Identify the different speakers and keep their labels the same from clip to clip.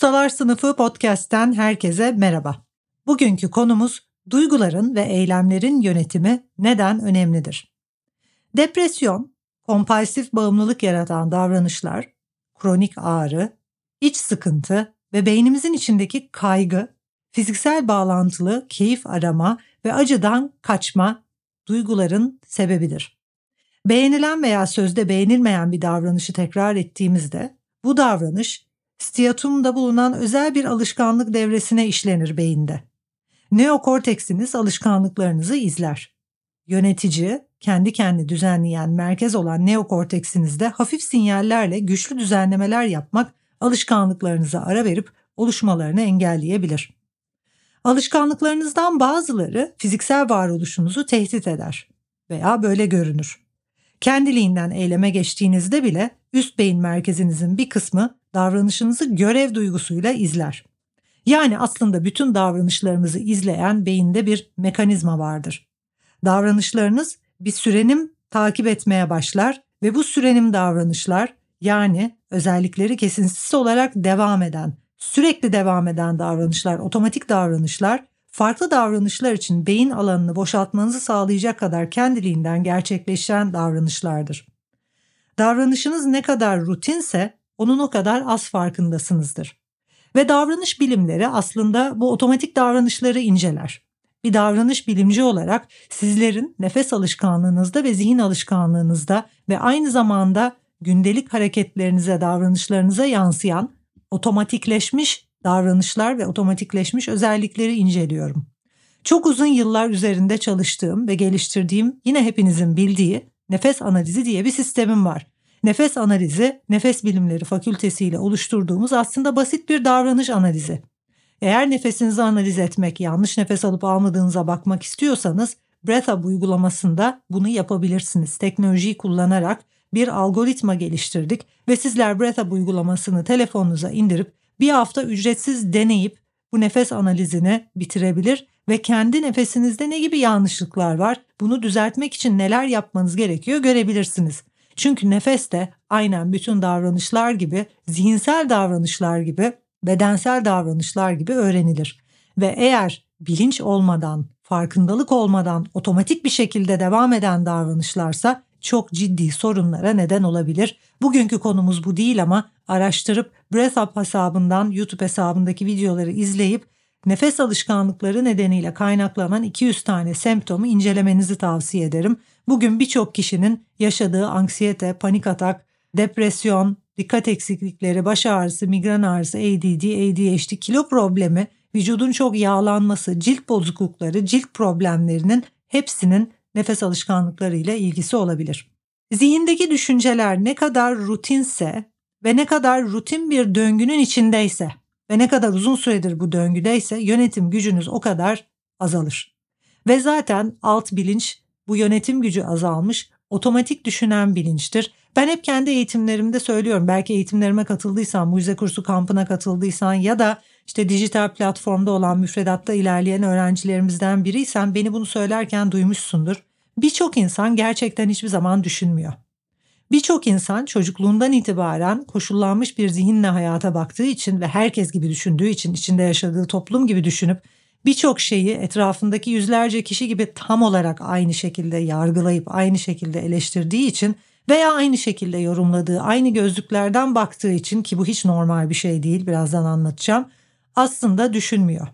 Speaker 1: Ustalar Sınıfı podcast'ten herkese merhaba. Bugünkü konumuz duyguların ve eylemlerin yönetimi neden önemlidir? Depresyon, kompulsif bağımlılık yaratan davranışlar, kronik ağrı, iç sıkıntı ve beynimizin içindeki kaygı, fiziksel bağlantılı keyif arama ve acıdan kaçma duyguların sebebidir. Beğenilen veya sözde beğenilmeyen bir davranışı tekrar ettiğimizde bu davranış stiyatumda bulunan özel bir alışkanlık devresine işlenir beyinde. Neokorteksiniz alışkanlıklarınızı izler. Yönetici, kendi kendi düzenleyen merkez olan neokorteksinizde hafif sinyallerle güçlü düzenlemeler yapmak alışkanlıklarınıza ara verip oluşmalarını engelleyebilir. Alışkanlıklarınızdan bazıları fiziksel varoluşunuzu tehdit eder veya böyle görünür. Kendiliğinden eyleme geçtiğinizde bile üst beyin merkezinizin bir kısmı davranışınızı görev duygusuyla izler. Yani aslında bütün davranışlarımızı izleyen beyinde bir mekanizma vardır. Davranışlarınız bir sürenim takip etmeye başlar ve bu sürenim davranışlar yani özellikleri kesintisiz olarak devam eden, sürekli devam eden davranışlar, otomatik davranışlar farklı davranışlar için beyin alanını boşaltmanızı sağlayacak kadar kendiliğinden gerçekleşen davranışlardır. Davranışınız ne kadar rutinse onun o kadar az farkındasınızdır. Ve davranış bilimleri aslında bu otomatik davranışları inceler. Bir davranış bilimci olarak sizlerin nefes alışkanlığınızda ve zihin alışkanlığınızda ve aynı zamanda gündelik hareketlerinize, davranışlarınıza yansıyan otomatikleşmiş davranışlar ve otomatikleşmiş özellikleri inceliyorum. Çok uzun yıllar üzerinde çalıştığım ve geliştirdiğim yine hepinizin bildiği nefes analizi diye bir sistemim var. Nefes analizi, Nefes Bilimleri Fakültesi ile oluşturduğumuz aslında basit bir davranış analizi. Eğer nefesinizi analiz etmek, yanlış nefes alıp almadığınıza bakmak istiyorsanız BreathUp uygulamasında bunu yapabilirsiniz. Teknolojiyi kullanarak bir algoritma geliştirdik ve sizler BreathUp uygulamasını telefonunuza indirip bir hafta ücretsiz deneyip bu nefes analizini bitirebilir ve kendi nefesinizde ne gibi yanlışlıklar var, bunu düzeltmek için neler yapmanız gerekiyor görebilirsiniz. Çünkü nefes de aynen bütün davranışlar gibi, zihinsel davranışlar gibi, bedensel davranışlar gibi öğrenilir. Ve eğer bilinç olmadan, farkındalık olmadan otomatik bir şekilde devam eden davranışlarsa çok ciddi sorunlara neden olabilir. Bugünkü konumuz bu değil ama araştırıp BreathUp hesabından YouTube hesabındaki videoları izleyip nefes alışkanlıkları nedeniyle kaynaklanan 200 tane semptomu incelemenizi tavsiye ederim. Bugün birçok kişinin yaşadığı anksiyete, panik atak, depresyon, dikkat eksiklikleri, baş ağrısı, migren ağrısı, ADD, ADHD, kilo problemi, vücudun çok yağlanması, cilt bozuklukları, cilt problemlerinin hepsinin nefes alışkanlıkları ile ilgisi olabilir. Zihindeki düşünceler ne kadar rutinse ve ne kadar rutin bir döngünün içindeyse ve ne kadar uzun süredir bu döngüdeyse yönetim gücünüz o kadar azalır. Ve zaten alt bilinç bu yönetim gücü azalmış, otomatik düşünen bilinçtir. Ben hep kendi eğitimlerimde söylüyorum. Belki eğitimlerime katıldıysan, mucize kursu kampına katıldıysan ya da işte dijital platformda olan müfredatta ilerleyen öğrencilerimizden biriysen beni bunu söylerken duymuşsundur. Birçok insan gerçekten hiçbir zaman düşünmüyor. Birçok insan çocukluğundan itibaren koşullanmış bir zihinle hayata baktığı için ve herkes gibi düşündüğü için içinde yaşadığı toplum gibi düşünüp birçok şeyi etrafındaki yüzlerce kişi gibi tam olarak aynı şekilde yargılayıp aynı şekilde eleştirdiği için veya aynı şekilde yorumladığı, aynı gözlüklerden baktığı için ki bu hiç normal bir şey değil birazdan anlatacağım. Aslında düşünmüyor.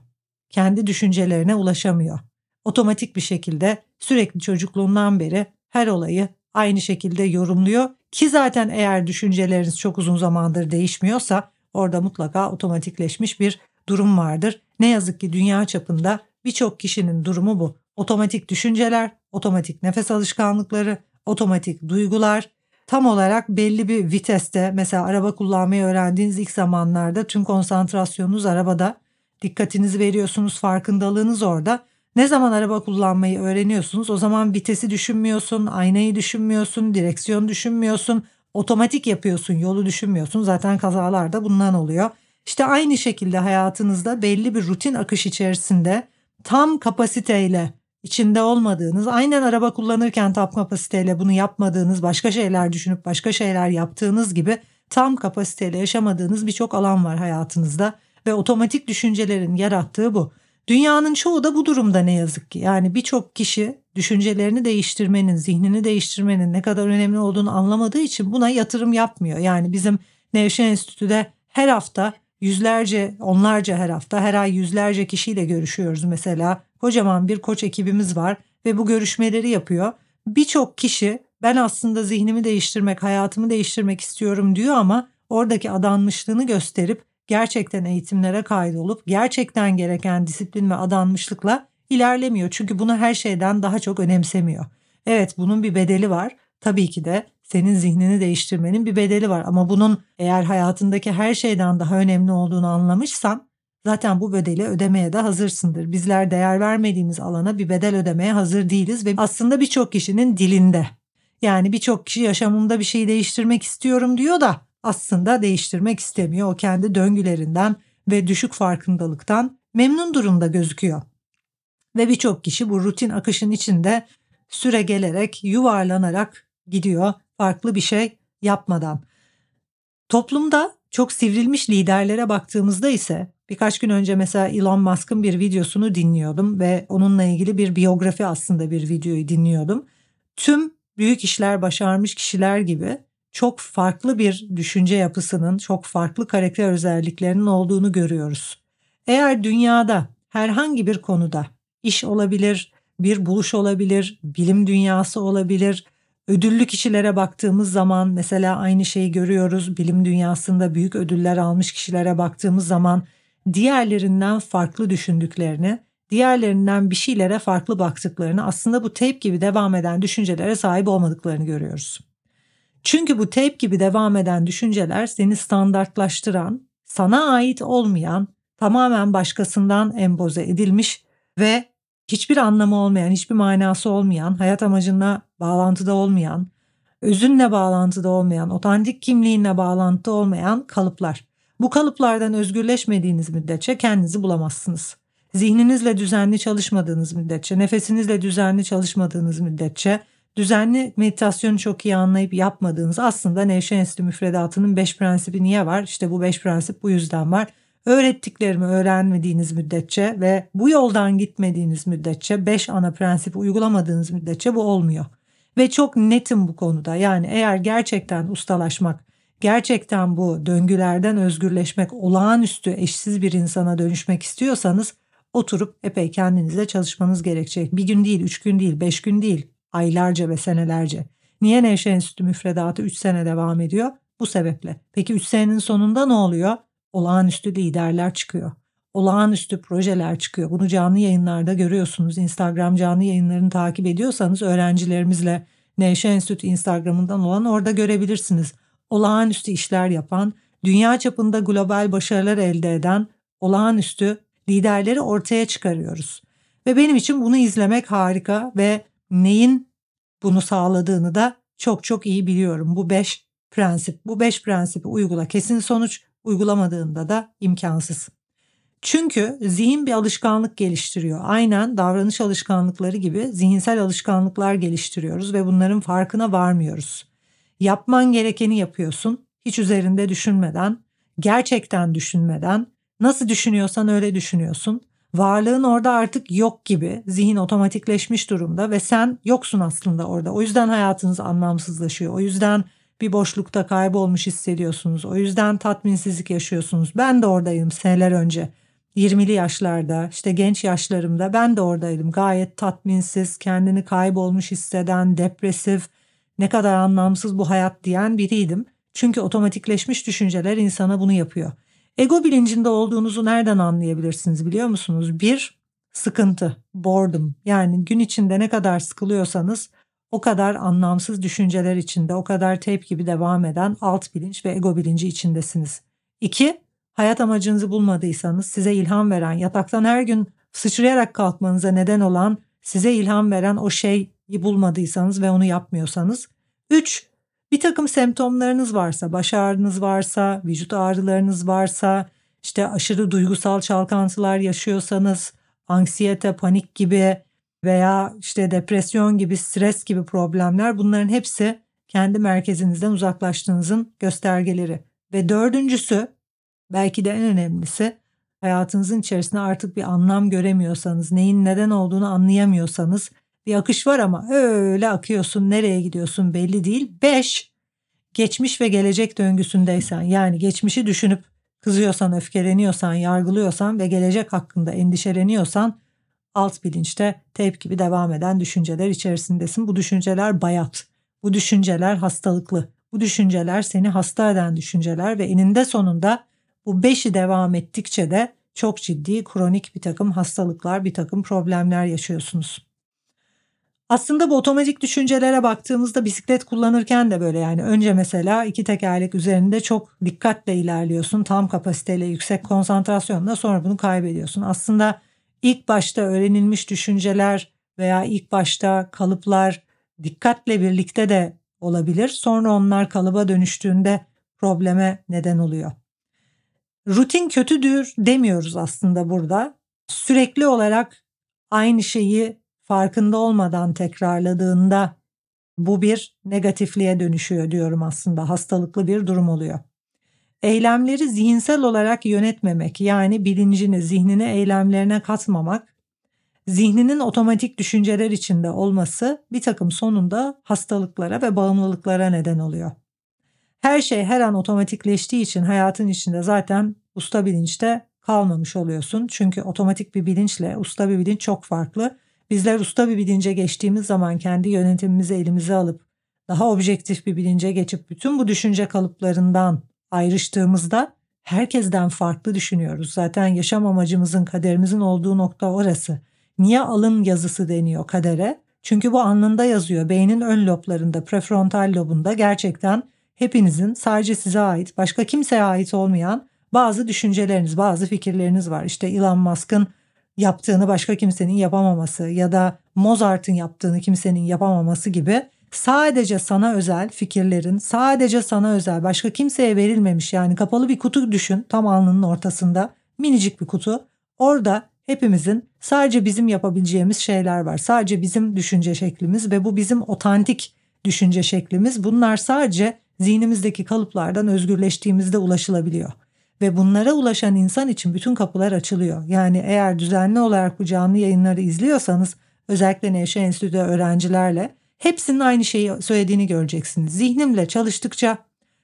Speaker 1: Kendi düşüncelerine ulaşamıyor. Otomatik bir şekilde sürekli çocukluğundan beri her olayı aynı şekilde yorumluyor ki zaten eğer düşünceleriniz çok uzun zamandır değişmiyorsa orada mutlaka otomatikleşmiş bir durum vardır. Ne yazık ki dünya çapında birçok kişinin durumu bu. Otomatik düşünceler, otomatik nefes alışkanlıkları, otomatik duygular, tam olarak belli bir viteste mesela araba kullanmayı öğrendiğiniz ilk zamanlarda tüm konsantrasyonunuz arabada, dikkatinizi veriyorsunuz, farkındalığınız orada. Ne zaman araba kullanmayı öğreniyorsunuz o zaman vitesi düşünmüyorsun, aynayı düşünmüyorsun, direksiyon düşünmüyorsun, otomatik yapıyorsun, yolu düşünmüyorsun. Zaten kazalar da bundan oluyor. İşte aynı şekilde hayatınızda belli bir rutin akış içerisinde tam kapasiteyle içinde olmadığınız, aynen araba kullanırken tam kapasiteyle bunu yapmadığınız, başka şeyler düşünüp başka şeyler yaptığınız gibi tam kapasiteyle yaşamadığınız birçok alan var hayatınızda ve otomatik düşüncelerin yarattığı bu. Dünyanın çoğu da bu durumda ne yazık ki. Yani birçok kişi düşüncelerini değiştirmenin, zihnini değiştirmenin ne kadar önemli olduğunu anlamadığı için buna yatırım yapmıyor. Yani bizim Nevşehir Enstitü'de her hafta yüzlerce, onlarca her hafta, her ay yüzlerce kişiyle görüşüyoruz mesela. Kocaman bir koç ekibimiz var ve bu görüşmeleri yapıyor. Birçok kişi ben aslında zihnimi değiştirmek, hayatımı değiştirmek istiyorum diyor ama oradaki adanmışlığını gösterip gerçekten eğitimlere kaydolup gerçekten gereken disiplin ve adanmışlıkla ilerlemiyor. Çünkü bunu her şeyden daha çok önemsemiyor. Evet bunun bir bedeli var. Tabii ki de senin zihnini değiştirmenin bir bedeli var ama bunun eğer hayatındaki her şeyden daha önemli olduğunu anlamışsan zaten bu bedeli ödemeye de hazırsındır. Bizler değer vermediğimiz alana bir bedel ödemeye hazır değiliz ve aslında birçok kişinin dilinde. Yani birçok kişi yaşamımda bir şey değiştirmek istiyorum diyor da aslında değiştirmek istemiyor. O kendi döngülerinden ve düşük farkındalıktan memnun durumda gözüküyor. Ve birçok kişi bu rutin akışın içinde süre gelerek, yuvarlanarak gidiyor farklı bir şey yapmadan. Toplumda çok sivrilmiş liderlere baktığımızda ise birkaç gün önce mesela Elon Musk'ın bir videosunu dinliyordum ve onunla ilgili bir biyografi aslında bir videoyu dinliyordum. Tüm büyük işler başarmış kişiler gibi çok farklı bir düşünce yapısının, çok farklı karakter özelliklerinin olduğunu görüyoruz. Eğer dünyada herhangi bir konuda iş olabilir, bir buluş olabilir, bilim dünyası olabilir, ödüllü kişilere baktığımız zaman mesela aynı şeyi görüyoruz. Bilim dünyasında büyük ödüller almış kişilere baktığımız zaman diğerlerinden farklı düşündüklerini, diğerlerinden bir şeylere farklı baktıklarını, aslında bu teyp gibi devam eden düşüncelere sahip olmadıklarını görüyoruz. Çünkü bu teyp gibi devam eden düşünceler seni standartlaştıran, sana ait olmayan, tamamen başkasından emboze edilmiş ve hiçbir anlamı olmayan, hiçbir manası olmayan, hayat amacına bağlantıda olmayan, özünle bağlantıda olmayan, otantik kimliğinle bağlantıda olmayan kalıplar. Bu kalıplardan özgürleşmediğiniz müddetçe kendinizi bulamazsınız. Zihninizle düzenli çalışmadığınız müddetçe, nefesinizle düzenli çalışmadığınız müddetçe, düzenli meditasyonu çok iyi anlayıp yapmadığınız aslında Enstitü müfredatının 5 prensibi niye var? İşte bu 5 prensip bu yüzden var. Öğrettiklerimi öğrenmediğiniz müddetçe ve bu yoldan gitmediğiniz müddetçe 5 ana prensibi uygulamadığınız müddetçe bu olmuyor. Ve çok netim bu konuda. Yani eğer gerçekten ustalaşmak, gerçekten bu döngülerden özgürleşmek, olağanüstü eşsiz bir insana dönüşmek istiyorsanız oturup epey kendinizle çalışmanız gerekecek. Bir gün değil, üç gün değil, beş gün değil, aylarca ve senelerce. Niye Nevşehir Enstitü müfredatı 3 sene devam ediyor? Bu sebeple. Peki 3 senenin sonunda ne oluyor? Olağanüstü liderler çıkıyor. Olağanüstü projeler çıkıyor. Bunu canlı yayınlarda görüyorsunuz. Instagram canlı yayınlarını takip ediyorsanız öğrencilerimizle Nevşehir Enstitü Instagram'ından olan orada görebilirsiniz. Olağanüstü işler yapan, dünya çapında global başarılar elde eden olağanüstü liderleri ortaya çıkarıyoruz. Ve benim için bunu izlemek harika ve neyin bunu sağladığını da çok çok iyi biliyorum. Bu beş prensip, bu beş prensibi uygula. Kesin sonuç uygulamadığında da imkansız. Çünkü zihin bir alışkanlık geliştiriyor. Aynen davranış alışkanlıkları gibi zihinsel alışkanlıklar geliştiriyoruz ve bunların farkına varmıyoruz. Yapman gerekeni yapıyorsun, hiç üzerinde düşünmeden, gerçekten düşünmeden, nasıl düşünüyorsan öyle düşünüyorsun varlığın orada artık yok gibi zihin otomatikleşmiş durumda ve sen yoksun aslında orada. O yüzden hayatınız anlamsızlaşıyor. O yüzden bir boşlukta kaybolmuş hissediyorsunuz. O yüzden tatminsizlik yaşıyorsunuz. Ben de oradayım seneler önce. 20'li yaşlarda işte genç yaşlarımda ben de oradaydım. Gayet tatminsiz, kendini kaybolmuş hisseden, depresif, ne kadar anlamsız bu hayat diyen biriydim. Çünkü otomatikleşmiş düşünceler insana bunu yapıyor. Ego bilincinde olduğunuzu nereden anlayabilirsiniz biliyor musunuz? Bir, sıkıntı, boredom. Yani gün içinde ne kadar sıkılıyorsanız o kadar anlamsız düşünceler içinde, o kadar tep gibi devam eden alt bilinç ve ego bilinci içindesiniz. İki, hayat amacınızı bulmadıysanız size ilham veren, yataktan her gün sıçrayarak kalkmanıza neden olan, size ilham veren o şeyi bulmadıysanız ve onu yapmıyorsanız. Üç, bir takım semptomlarınız varsa, baş ağrınız varsa, vücut ağrılarınız varsa, işte aşırı duygusal çalkantılar yaşıyorsanız, anksiyete, panik gibi veya işte depresyon gibi, stres gibi problemler bunların hepsi kendi merkezinizden uzaklaştığınızın göstergeleri. Ve dördüncüsü belki de en önemlisi hayatınızın içerisinde artık bir anlam göremiyorsanız, neyin neden olduğunu anlayamıyorsanız bir akış var ama öyle akıyorsun, nereye gidiyorsun belli değil. Beş, geçmiş ve gelecek döngüsündeysen yani geçmişi düşünüp kızıyorsan, öfkeleniyorsan, yargılıyorsan ve gelecek hakkında endişeleniyorsan alt bilinçte tep gibi devam eden düşünceler içerisindesin. Bu düşünceler bayat, bu düşünceler hastalıklı, bu düşünceler seni hasta eden düşünceler ve eninde sonunda bu beşi devam ettikçe de çok ciddi kronik bir takım hastalıklar, bir takım problemler yaşıyorsunuz. Aslında bu otomatik düşüncelere baktığımızda bisiklet kullanırken de böyle yani önce mesela iki tekerlek üzerinde çok dikkatle ilerliyorsun. Tam kapasiteyle yüksek konsantrasyonla sonra bunu kaybediyorsun. Aslında ilk başta öğrenilmiş düşünceler veya ilk başta kalıplar dikkatle birlikte de olabilir. Sonra onlar kalıba dönüştüğünde probleme neden oluyor. Rutin kötüdür demiyoruz aslında burada. Sürekli olarak aynı şeyi farkında olmadan tekrarladığında bu bir negatifliğe dönüşüyor diyorum aslında. Hastalıklı bir durum oluyor. Eylemleri zihinsel olarak yönetmemek yani bilincini zihnine eylemlerine katmamak, zihninin otomatik düşünceler içinde olması bir takım sonunda hastalıklara ve bağımlılıklara neden oluyor. Her şey her an otomatikleştiği için hayatın içinde zaten usta bilinçte kalmamış oluyorsun. Çünkü otomatik bir bilinçle usta bir bilinç çok farklı. Bizler usta bir bilince geçtiğimiz zaman kendi yönetimimizi elimize alıp daha objektif bir bilince geçip bütün bu düşünce kalıplarından ayrıştığımızda herkesten farklı düşünüyoruz. Zaten yaşam amacımızın, kaderimizin olduğu nokta orası. Niye alın yazısı deniyor kadere? Çünkü bu alnında yazıyor. Beynin ön loblarında, prefrontal lobunda gerçekten hepinizin sadece size ait, başka kimseye ait olmayan bazı düşünceleriniz, bazı fikirleriniz var. İşte Elon Musk'ın yaptığını başka kimsenin yapamaması ya da Mozart'ın yaptığını kimsenin yapamaması gibi sadece sana özel fikirlerin, sadece sana özel başka kimseye verilmemiş yani kapalı bir kutu düşün tam alnının ortasında minicik bir kutu. Orada hepimizin sadece bizim yapabileceğimiz şeyler var. Sadece bizim düşünce şeklimiz ve bu bizim otantik düşünce şeklimiz. Bunlar sadece zihnimizdeki kalıplardan özgürleştiğimizde ulaşılabiliyor. Ve bunlara ulaşan insan için bütün kapılar açılıyor. Yani eğer düzenli olarak bu canlı yayınları izliyorsanız özellikle Nevşehir Enstitü'de öğrencilerle hepsinin aynı şeyi söylediğini göreceksiniz. Zihnimle çalıştıkça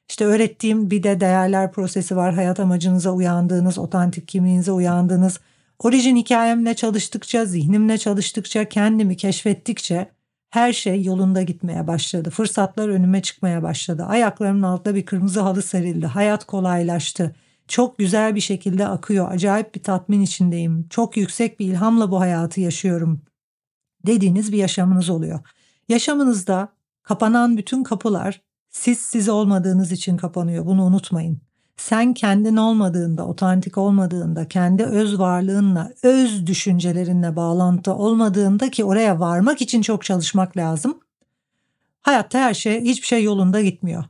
Speaker 1: işte öğrettiğim bir de değerler prosesi var. Hayat amacınıza uyandığınız, otantik kimliğinize uyandığınız, orijin hikayemle çalıştıkça, zihnimle çalıştıkça, kendimi keşfettikçe her şey yolunda gitmeye başladı. Fırsatlar önüme çıkmaya başladı. Ayaklarımın altında bir kırmızı halı serildi. Hayat kolaylaştı. Çok güzel bir şekilde akıyor. Acayip bir tatmin içindeyim. Çok yüksek bir ilhamla bu hayatı yaşıyorum. Dediğiniz bir yaşamınız oluyor. Yaşamınızda kapanan bütün kapılar siz siz olmadığınız için kapanıyor. Bunu unutmayın. Sen kendin olmadığında, otantik olmadığında, kendi öz varlığınla, öz düşüncelerinle bağlantı olmadığında ki oraya varmak için çok çalışmak lazım. Hayatta her şey, hiçbir şey yolunda gitmiyor.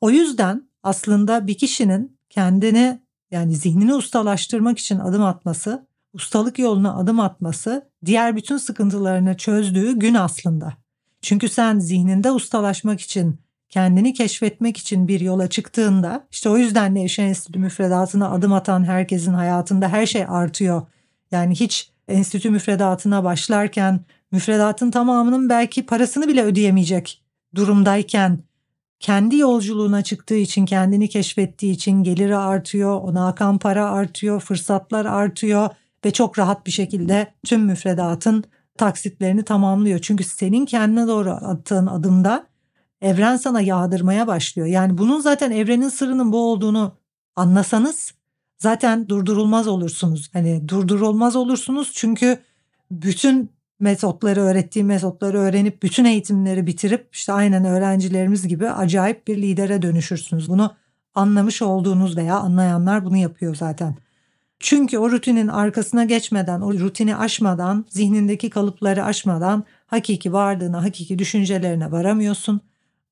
Speaker 1: O yüzden aslında bir kişinin kendini yani zihnini ustalaştırmak için adım atması, ustalık yoluna adım atması diğer bütün sıkıntılarını çözdüğü gün aslında. Çünkü sen zihninde ustalaşmak için, kendini keşfetmek için bir yola çıktığında işte o yüzden Nevşehir Enstitü müfredatına adım atan herkesin hayatında her şey artıyor. Yani hiç enstitü müfredatına başlarken müfredatın tamamının belki parasını bile ödeyemeyecek durumdayken kendi yolculuğuna çıktığı için, kendini keşfettiği için geliri artıyor, ona akan para artıyor, fırsatlar artıyor ve çok rahat bir şekilde tüm müfredatın taksitlerini tamamlıyor. Çünkü senin kendine doğru attığın adımda evren sana yağdırmaya başlıyor. Yani bunun zaten evrenin sırrının bu olduğunu anlasanız zaten durdurulmaz olursunuz. Hani durdurulmaz olursunuz çünkü bütün metotları öğrettiği metotları öğrenip bütün eğitimleri bitirip işte aynen öğrencilerimiz gibi acayip bir lidere dönüşürsünüz. Bunu anlamış olduğunuz veya anlayanlar bunu yapıyor zaten. Çünkü o rutinin arkasına geçmeden, o rutini aşmadan, zihnindeki kalıpları aşmadan hakiki varlığına, hakiki düşüncelerine varamıyorsun.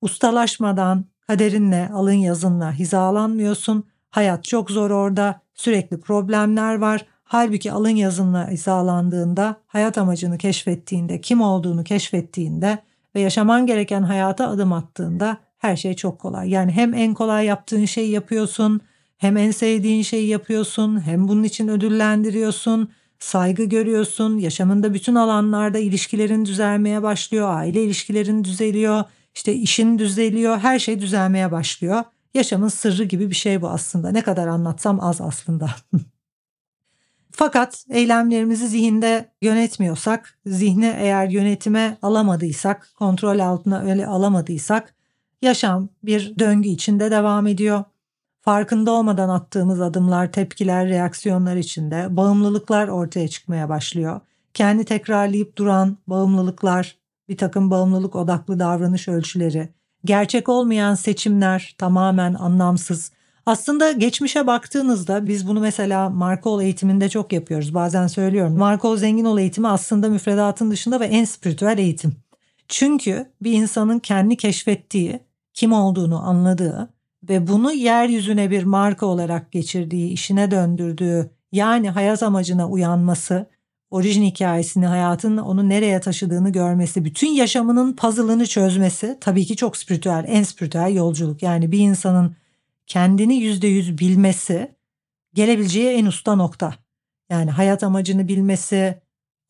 Speaker 1: Ustalaşmadan, kaderinle, alın yazınla hizalanmıyorsun. Hayat çok zor orada, sürekli problemler var. Halbuki alın yazınla hizalandığında, hayat amacını keşfettiğinde, kim olduğunu keşfettiğinde ve yaşaman gereken hayata adım attığında her şey çok kolay. Yani hem en kolay yaptığın şeyi yapıyorsun, hem en sevdiğin şeyi yapıyorsun, hem bunun için ödüllendiriyorsun, saygı görüyorsun, yaşamında bütün alanlarda ilişkilerin düzelmeye başlıyor, aile ilişkilerin düzeliyor, işte işin düzeliyor, her şey düzelmeye başlıyor. Yaşamın sırrı gibi bir şey bu aslında. Ne kadar anlatsam az aslında. Fakat eylemlerimizi zihinde yönetmiyorsak, zihni eğer yönetime alamadıysak, kontrol altına öyle alamadıysak yaşam bir döngü içinde devam ediyor. Farkında olmadan attığımız adımlar, tepkiler, reaksiyonlar içinde bağımlılıklar ortaya çıkmaya başlıyor. Kendi tekrarlayıp duran bağımlılıklar, bir takım bağımlılık odaklı davranış ölçüleri, gerçek olmayan seçimler tamamen anlamsız. Aslında geçmişe baktığınızda biz bunu mesela Markol eğitiminde çok yapıyoruz. Bazen söylüyorum. Markol zengin ol eğitimi aslında müfredatın dışında ve en spiritüel eğitim. Çünkü bir insanın kendi keşfettiği, kim olduğunu anladığı ve bunu yeryüzüne bir marka olarak geçirdiği, işine döndürdüğü yani hayat amacına uyanması, orijin hikayesini, hayatın onu nereye taşıdığını görmesi, bütün yaşamının puzzle'ını çözmesi tabii ki çok spiritüel, en spiritüel yolculuk. Yani bir insanın kendini yüzde yüz bilmesi gelebileceği en usta nokta. Yani hayat amacını bilmesi,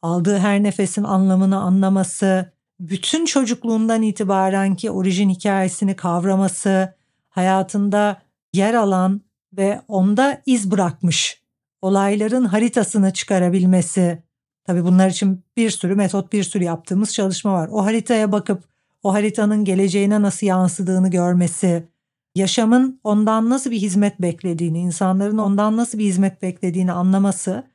Speaker 1: aldığı her nefesin anlamını anlaması, bütün çocukluğundan itibaren ki orijin hikayesini kavraması, hayatında yer alan ve onda iz bırakmış olayların haritasını çıkarabilmesi. Tabii bunlar için bir sürü metot, bir sürü yaptığımız çalışma var. O haritaya bakıp o haritanın geleceğine nasıl yansıdığını görmesi, yaşamın ondan nasıl bir hizmet beklediğini, insanların ondan nasıl bir hizmet beklediğini anlaması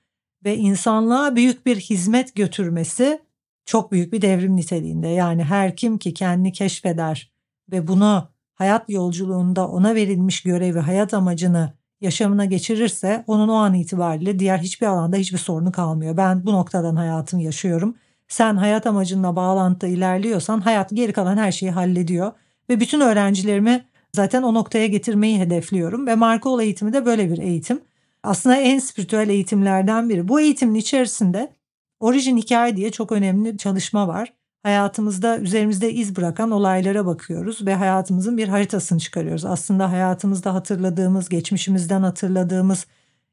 Speaker 1: ve insanlığa büyük bir hizmet götürmesi çok büyük bir devrim niteliğinde. Yani her kim ki kendini keşfeder ve bunu hayat yolculuğunda ona verilmiş görevi, hayat amacını yaşamına geçirirse onun o an itibariyle diğer hiçbir alanda hiçbir sorunu kalmıyor. Ben bu noktadan hayatımı yaşıyorum. Sen hayat amacınla bağlantıda ilerliyorsan hayat geri kalan her şeyi hallediyor. Ve bütün öğrencilerimi zaten o noktaya getirmeyi hedefliyorum. Ve Marco eğitimi de böyle bir eğitim. Aslında en spiritüel eğitimlerden biri. Bu eğitimin içerisinde Orijin Hikaye diye çok önemli çalışma var. Hayatımızda üzerimizde iz bırakan olaylara bakıyoruz ve hayatımızın bir haritasını çıkarıyoruz. Aslında hayatımızda hatırladığımız, geçmişimizden hatırladığımız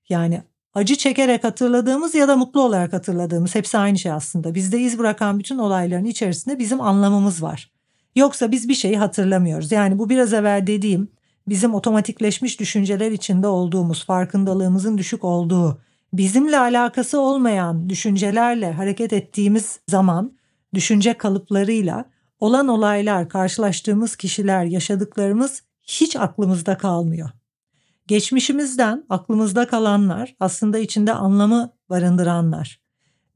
Speaker 1: yani acı çekerek hatırladığımız ya da mutlu olarak hatırladığımız hepsi aynı şey aslında. Bizde iz bırakan bütün olayların içerisinde bizim anlamımız var. Yoksa biz bir şeyi hatırlamıyoruz. Yani bu biraz evvel dediğim bizim otomatikleşmiş düşünceler içinde olduğumuz, farkındalığımızın düşük olduğu, bizimle alakası olmayan düşüncelerle hareket ettiğimiz zaman düşünce kalıplarıyla olan olaylar, karşılaştığımız kişiler, yaşadıklarımız hiç aklımızda kalmıyor. Geçmişimizden aklımızda kalanlar aslında içinde anlamı barındıranlar.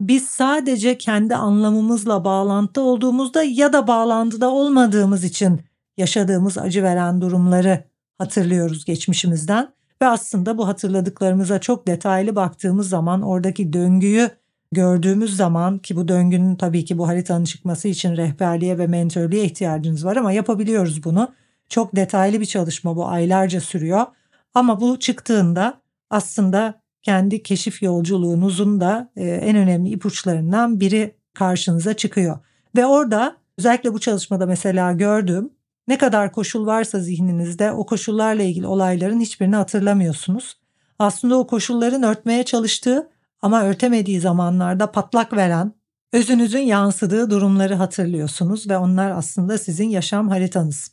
Speaker 1: Biz sadece kendi anlamımızla bağlantıda olduğumuzda ya da bağlantıda olmadığımız için yaşadığımız acı veren durumları hatırlıyoruz geçmişimizden ve aslında bu hatırladıklarımıza çok detaylı baktığımız zaman oradaki döngüyü gördüğümüz zaman ki bu döngünün tabii ki bu haritanın çıkması için rehberliğe ve mentörlüğe ihtiyacınız var ama yapabiliyoruz bunu. Çok detaylı bir çalışma bu aylarca sürüyor. Ama bu çıktığında aslında kendi keşif yolculuğunuzun da e, en önemli ipuçlarından biri karşınıza çıkıyor. Ve orada özellikle bu çalışmada mesela gördüğüm ne kadar koşul varsa zihninizde o koşullarla ilgili olayların hiçbirini hatırlamıyorsunuz. Aslında o koşulların örtmeye çalıştığı ama örtemediği zamanlarda patlak veren, özünüzün yansıdığı durumları hatırlıyorsunuz ve onlar aslında sizin yaşam haritanız.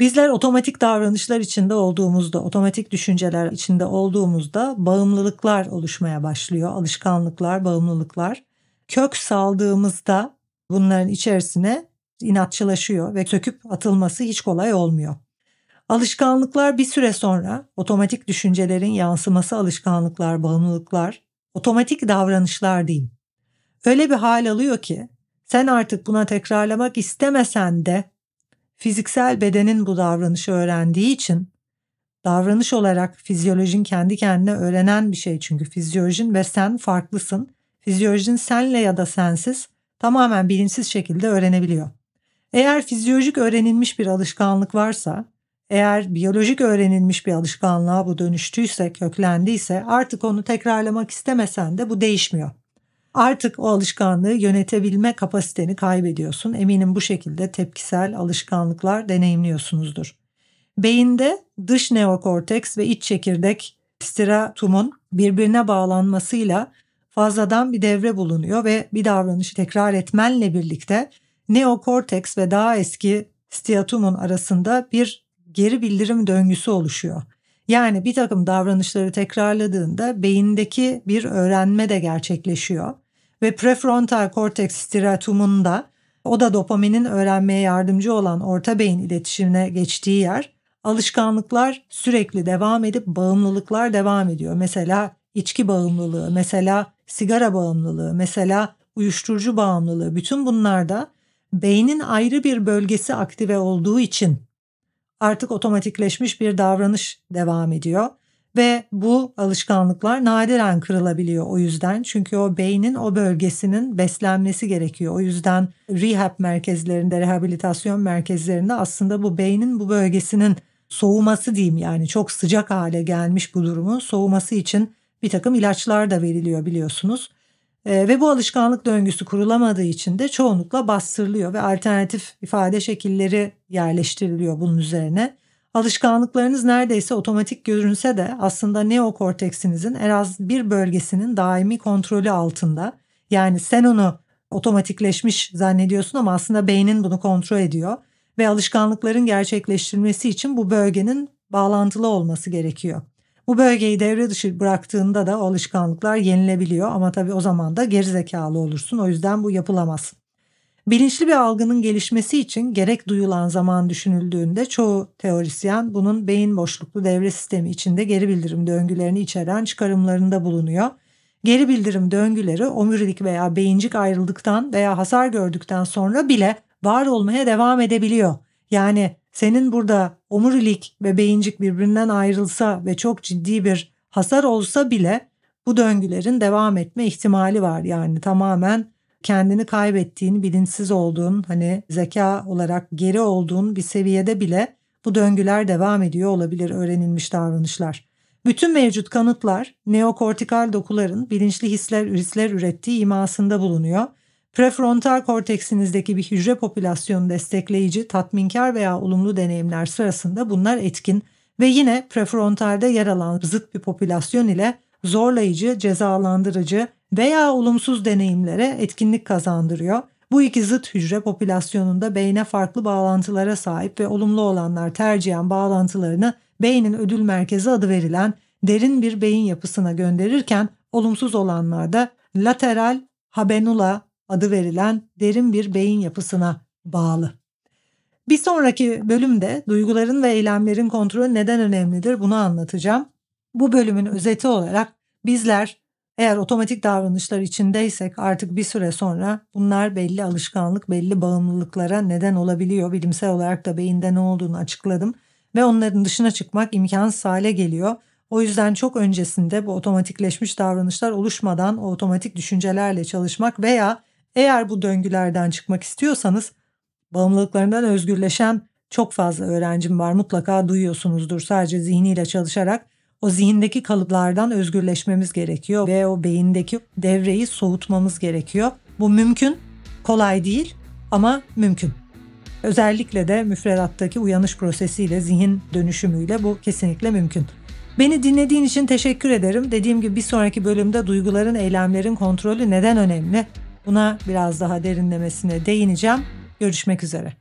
Speaker 1: Bizler otomatik davranışlar içinde olduğumuzda, otomatik düşünceler içinde olduğumuzda bağımlılıklar oluşmaya başlıyor. Alışkanlıklar, bağımlılıklar. Kök saldığımızda bunların içerisine inatçılaşıyor ve söküp atılması hiç kolay olmuyor. Alışkanlıklar bir süre sonra otomatik düşüncelerin yansıması alışkanlıklar, bağımlılıklar otomatik davranışlar diyeyim. Öyle bir hal alıyor ki sen artık buna tekrarlamak istemesen de fiziksel bedenin bu davranışı öğrendiği için davranış olarak fizyolojin kendi kendine öğrenen bir şey çünkü fizyolojin ve sen farklısın. Fizyolojin senle ya da sensiz tamamen bilinçsiz şekilde öğrenebiliyor. Eğer fizyolojik öğrenilmiş bir alışkanlık varsa, eğer biyolojik öğrenilmiş bir alışkanlığa bu dönüştüyse, köklendiyse artık onu tekrarlamak istemesen de bu değişmiyor. Artık o alışkanlığı yönetebilme kapasiteni kaybediyorsun. Eminim bu şekilde tepkisel alışkanlıklar deneyimliyorsunuzdur. Beyinde dış neokorteks ve iç çekirdek striatumun birbirine bağlanmasıyla fazladan bir devre bulunuyor ve bir davranışı tekrar etmenle birlikte neokorteks ve daha eski striatumun arasında bir geri bildirim döngüsü oluşuyor. Yani bir takım davranışları tekrarladığında beyindeki bir öğrenme de gerçekleşiyor ve prefrontal korteks striatumunda o da dopaminin öğrenmeye yardımcı olan orta beyin iletişimine geçtiği yer alışkanlıklar sürekli devam edip bağımlılıklar devam ediyor. Mesela içki bağımlılığı, mesela sigara bağımlılığı, mesela uyuşturucu bağımlılığı bütün bunlarda beynin ayrı bir bölgesi aktive olduğu için artık otomatikleşmiş bir davranış devam ediyor ve bu alışkanlıklar nadiren kırılabiliyor o yüzden. Çünkü o beynin o bölgesinin beslenmesi gerekiyor. O yüzden rehab merkezlerinde, rehabilitasyon merkezlerinde aslında bu beynin bu bölgesinin soğuması diyeyim yani çok sıcak hale gelmiş bu durumun soğuması için bir takım ilaçlar da veriliyor biliyorsunuz. E, ve bu alışkanlık döngüsü kurulamadığı için de çoğunlukla bastırılıyor ve alternatif ifade şekilleri yerleştiriliyor bunun üzerine. Alışkanlıklarınız neredeyse otomatik görünse de aslında neokorteksinizin en az bir bölgesinin daimi kontrolü altında. Yani sen onu otomatikleşmiş zannediyorsun ama aslında beynin bunu kontrol ediyor ve alışkanlıkların gerçekleştirilmesi için bu bölgenin bağlantılı olması gerekiyor. Bu bölgeyi devre dışı bıraktığında da o alışkanlıklar yenilebiliyor ama tabii o zaman da gerizekalı olursun. O yüzden bu yapılamaz. Bilinçli bir algının gelişmesi için gerek duyulan zaman düşünüldüğünde çoğu teorisyen bunun beyin boşluklu devre sistemi içinde geri bildirim döngülerini içeren çıkarımlarında bulunuyor. Geri bildirim döngüleri omurilik veya beyincik ayrıldıktan veya hasar gördükten sonra bile var olmaya devam edebiliyor. Yani senin burada omurilik ve beyincik birbirinden ayrılsa ve çok ciddi bir hasar olsa bile bu döngülerin devam etme ihtimali var. Yani tamamen kendini kaybettiğin, bilinçsiz olduğun, hani zeka olarak geri olduğun bir seviyede bile bu döngüler devam ediyor olabilir öğrenilmiş davranışlar. Bütün mevcut kanıtlar neokortikal dokuların bilinçli hisler, hisler ürettiği imasında bulunuyor Prefrontal korteksinizdeki bir hücre popülasyonu destekleyici, tatminkar veya olumlu deneyimler sırasında bunlar etkin ve yine prefrontalde yer alan zıt bir popülasyon ile zorlayıcı, cezalandırıcı veya olumsuz deneyimlere etkinlik kazandırıyor. Bu iki zıt hücre popülasyonunda beyne farklı bağlantılara sahip ve olumlu olanlar tercihen bağlantılarını beynin ödül merkezi adı verilen derin bir beyin yapısına gönderirken olumsuz olanlarda lateral habenula adı verilen derin bir beyin yapısına bağlı. Bir sonraki bölümde duyguların ve eylemlerin kontrolü neden önemlidir bunu anlatacağım. Bu bölümün özeti olarak bizler eğer otomatik davranışlar içindeysek artık bir süre sonra bunlar belli alışkanlık, belli bağımlılıklara neden olabiliyor. Bilimsel olarak da beyinde ne olduğunu açıkladım ve onların dışına çıkmak imkansız hale geliyor. O yüzden çok öncesinde bu otomatikleşmiş davranışlar oluşmadan o otomatik düşüncelerle çalışmak veya eğer bu döngülerden çıkmak istiyorsanız bağımlılıklarından özgürleşen çok fazla öğrencim var mutlaka duyuyorsunuzdur sadece zihniyle çalışarak o zihindeki kalıplardan özgürleşmemiz gerekiyor ve o beyindeki devreyi soğutmamız gerekiyor. Bu mümkün, kolay değil ama mümkün. Özellikle de müfredattaki uyanış prosesiyle, zihin dönüşümüyle bu kesinlikle mümkün. Beni dinlediğin için teşekkür ederim. Dediğim gibi bir sonraki bölümde duyguların, eylemlerin kontrolü neden önemli? Buna biraz daha derinlemesine değineceğim. Görüşmek üzere.